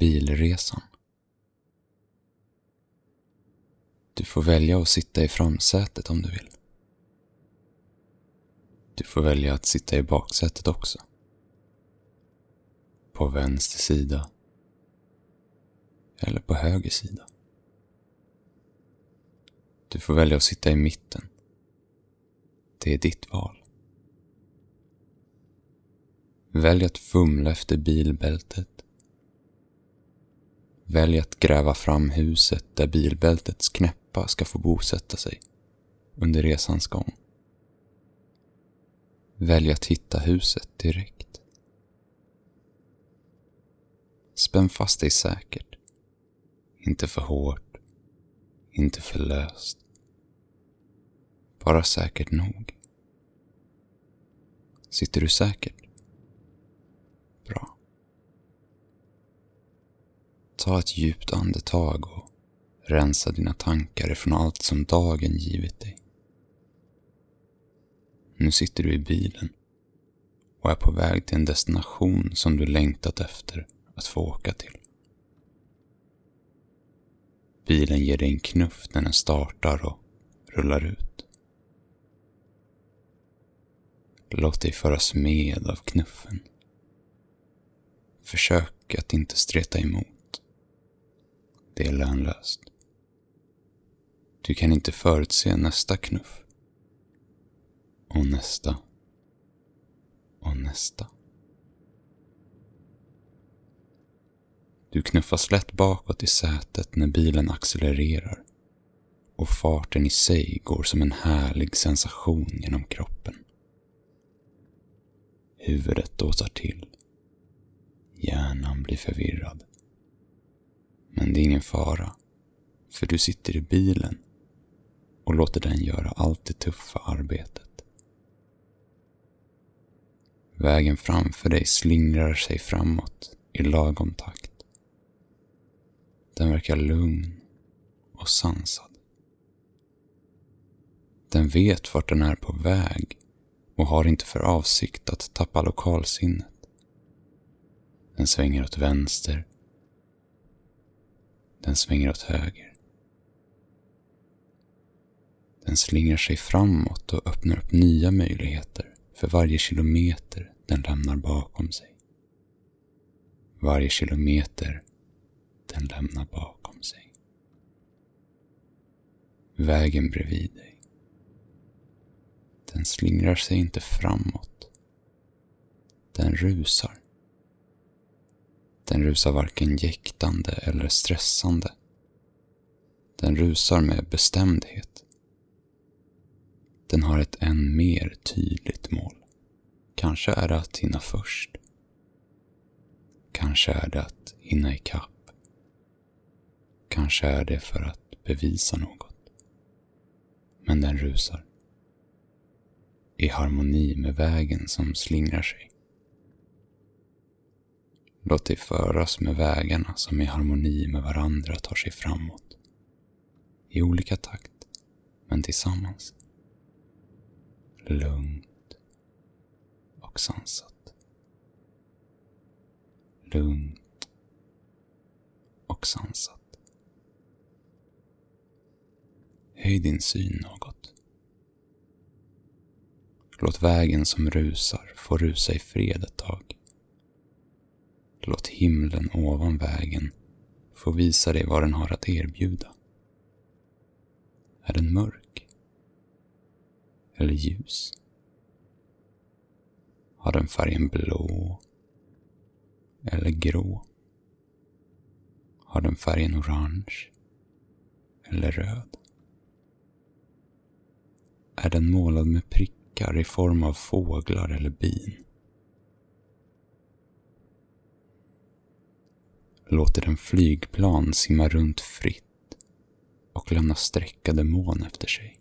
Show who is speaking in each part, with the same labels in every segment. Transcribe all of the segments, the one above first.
Speaker 1: Bilresan. Du får välja att sitta i framsätet om du vill. Du får välja att sitta i baksätet också. På vänster sida. Eller på höger sida. Du får välja att sitta i mitten. Det är ditt val. Välj att fumla efter bilbältet. Välj att gräva fram huset där bilbältets knäppa ska få bosätta sig under resans gång. Välj att hitta huset direkt. Spänn fast dig säkert. Inte för hårt. Inte för löst. Bara säkert nog. Sitter du säkert? Ta ett djupt andetag och rensa dina tankar ifrån allt som dagen givit dig. Nu sitter du i bilen och är på väg till en destination som du längtat efter att få åka till. Bilen ger dig en knuff när den startar och rullar ut. Låt dig föras med av knuffen. Försök att inte streta emot. Det är lönlöst. Du kan inte förutse nästa knuff. Och nästa. Och nästa. Du knuffas lätt bakåt i sätet när bilen accelererar och farten i sig går som en härlig sensation genom kroppen. Huvudet dåsar till. Hjärnan blir förvirrad. Men det är ingen fara, för du sitter i bilen och låter den göra allt det tuffa arbetet. Vägen framför dig slingrar sig framåt i lagom takt. Den verkar lugn och sansad. Den vet vart den är på väg och har inte för avsikt att tappa lokalsinnet. Den svänger åt vänster. Den svänger åt höger. Den slingrar sig framåt och öppnar upp nya möjligheter för varje kilometer den lämnar bakom sig. Varje kilometer den lämnar bakom sig. Vägen bredvid dig. Den slingrar sig inte framåt. Den rusar. Den rusar varken jäktande eller stressande. Den rusar med bestämdhet. Den har ett än mer tydligt mål. Kanske är det att hinna först. Kanske är det att hinna ikapp. Kanske är det för att bevisa något. Men den rusar. I harmoni med vägen som slingrar sig. Låt dig föras med vägarna som i harmoni med varandra tar sig framåt. I olika takt, men tillsammans. Lugnt och sansat. Lugnt och sansat. Höj din syn något. Låt vägen som rusar få rusa i fred ett tag. Låt himlen ovan vägen få visa dig vad den har att erbjuda. Är den mörk? Eller ljus? Har den färgen blå eller grå? Har den färgen orange eller röd? Är den målad med prickar i form av fåglar eller bin? Låter den flygplan simma runt fritt och lämna streckade moln efter sig?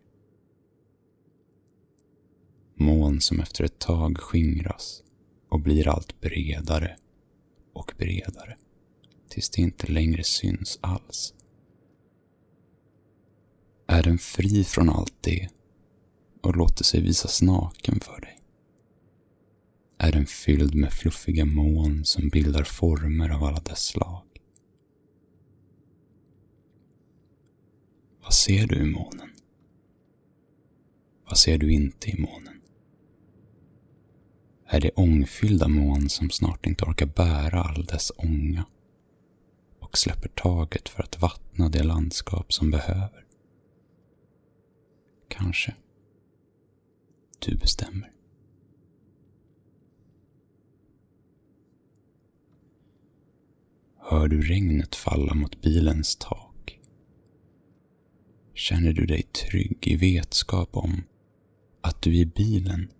Speaker 1: Moln som efter ett tag skingras och blir allt bredare och bredare tills det inte längre syns alls. Är den fri från allt det och låter sig visas naken för dig? är den fylld med fluffiga moln som bildar former av alla dess slag. Vad ser du i månen? Vad ser du inte i månen? Är det ångfyllda moln som snart inte orkar bära all dess ånga och släpper taget för att vattna det landskap som behöver? Kanske. Du bestämmer. Hör du regnet falla mot bilens tak? Känner du dig trygg i vetskap om att du i bilen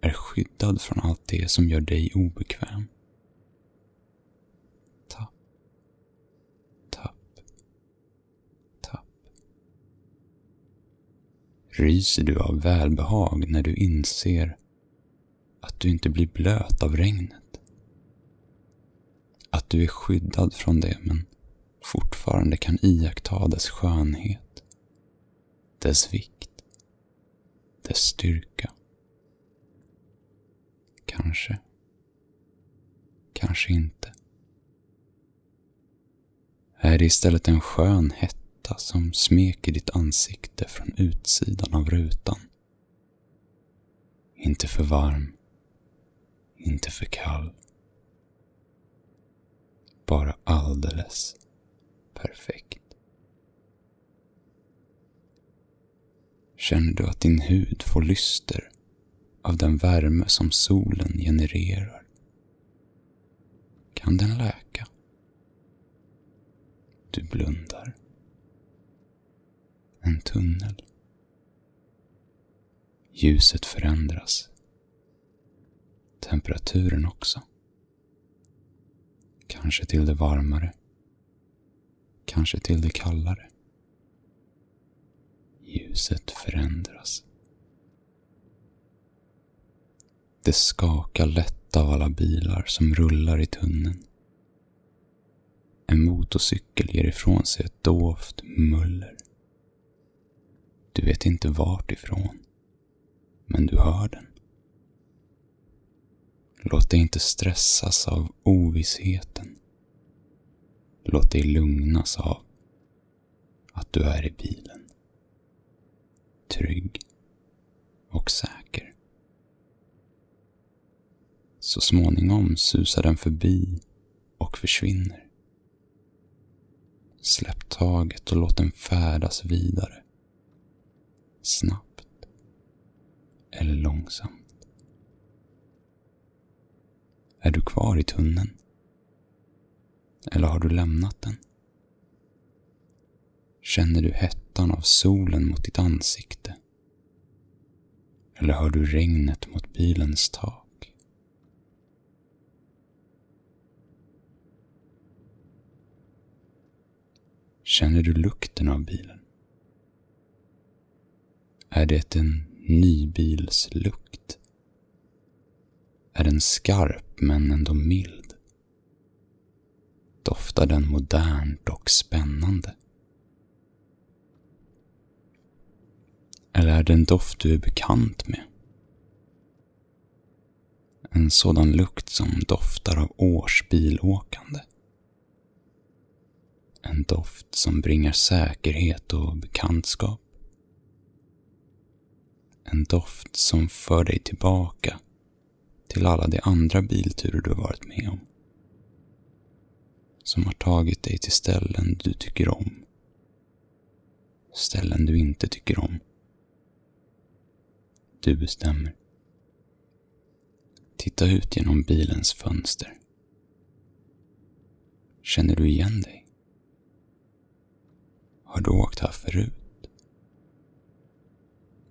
Speaker 1: är skyddad från allt det som gör dig obekväm? Tapp, tapp, tapp. Ryser du av välbehag när du inser att du inte blir blöt av regnet? Att du är skyddad från det men fortfarande kan iaktta dess skönhet, dess vikt, dess styrka. Kanske. Kanske inte. Är det istället en skön hetta som smeker ditt ansikte från utsidan av rutan? Inte för varm, inte för kall bara alldeles perfekt. Känner du att din hud får lyster av den värme som solen genererar? Kan den läka? Du blundar. En tunnel. Ljuset förändras. Temperaturen också. Kanske till det varmare. Kanske till det kallare. Ljuset förändras. Det skakar lätt av alla bilar som rullar i tunneln. En motorcykel ger ifrån sig ett dovt muller. Du vet inte vart ifrån, men du hör den. Låt dig inte stressas av ovissheten. Låt dig lugnas av att du är i bilen. Trygg och säker. Så småningom susar den förbi och försvinner. Släpp taget och låt den färdas vidare. Snabbt eller långsamt. Är du kvar i tunneln? Eller har du lämnat den? Känner du hettan av solen mot ditt ansikte? Eller hör du regnet mot bilens tak? Känner du lukten av bilen? Är det en nybilslukt? Är den skarp men ändå mild. Doftar den modernt och spännande? Eller är det en doft du är bekant med? En sådan lukt som doftar av årsbilåkande. En doft som bringar säkerhet och bekantskap. En doft som för dig tillbaka till alla de andra bilturer du varit med om. Som har tagit dig till ställen du tycker om. Ställen du inte tycker om. Du bestämmer. Titta ut genom bilens fönster. Känner du igen dig? Har du åkt här förut?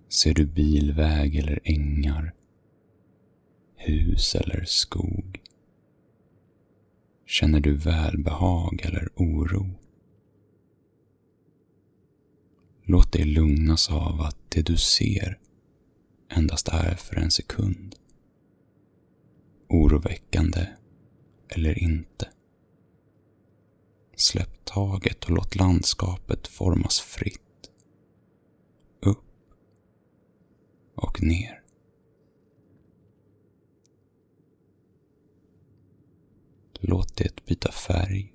Speaker 1: Ser du bilväg eller ängar? Hus eller skog? Känner du välbehag eller oro? Låt dig lugnas av att det du ser endast är för en sekund. Oroväckande eller inte. Släpp taget och låt landskapet formas fritt. Upp och ner. Låt det byta färg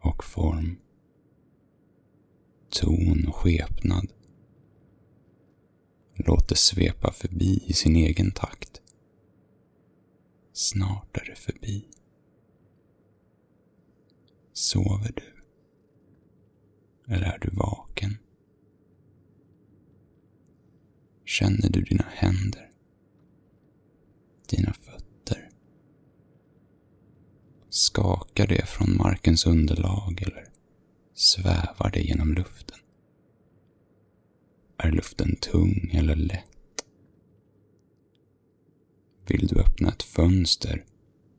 Speaker 1: och form. ton och skepnad. Låt det svepa förbi i sin egen takt. Snart är det förbi. Sover du? Eller är du vaken? Känner du dina händer? Dina fötter? Skakar det från markens underlag eller svävar det genom luften? Är luften tung eller lätt? Vill du öppna ett fönster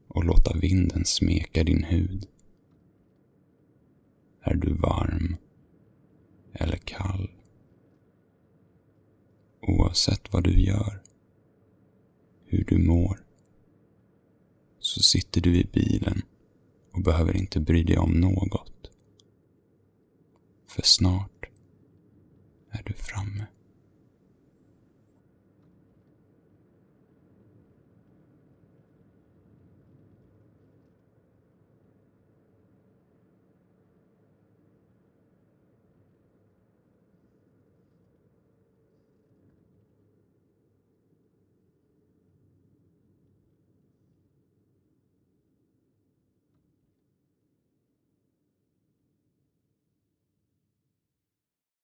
Speaker 1: och låta vinden smeka din hud? Är du varm eller kall? Oavsett vad du gör, hur du mår, så sitter du i bilen och behöver inte bry dig om något. För snart är du framme.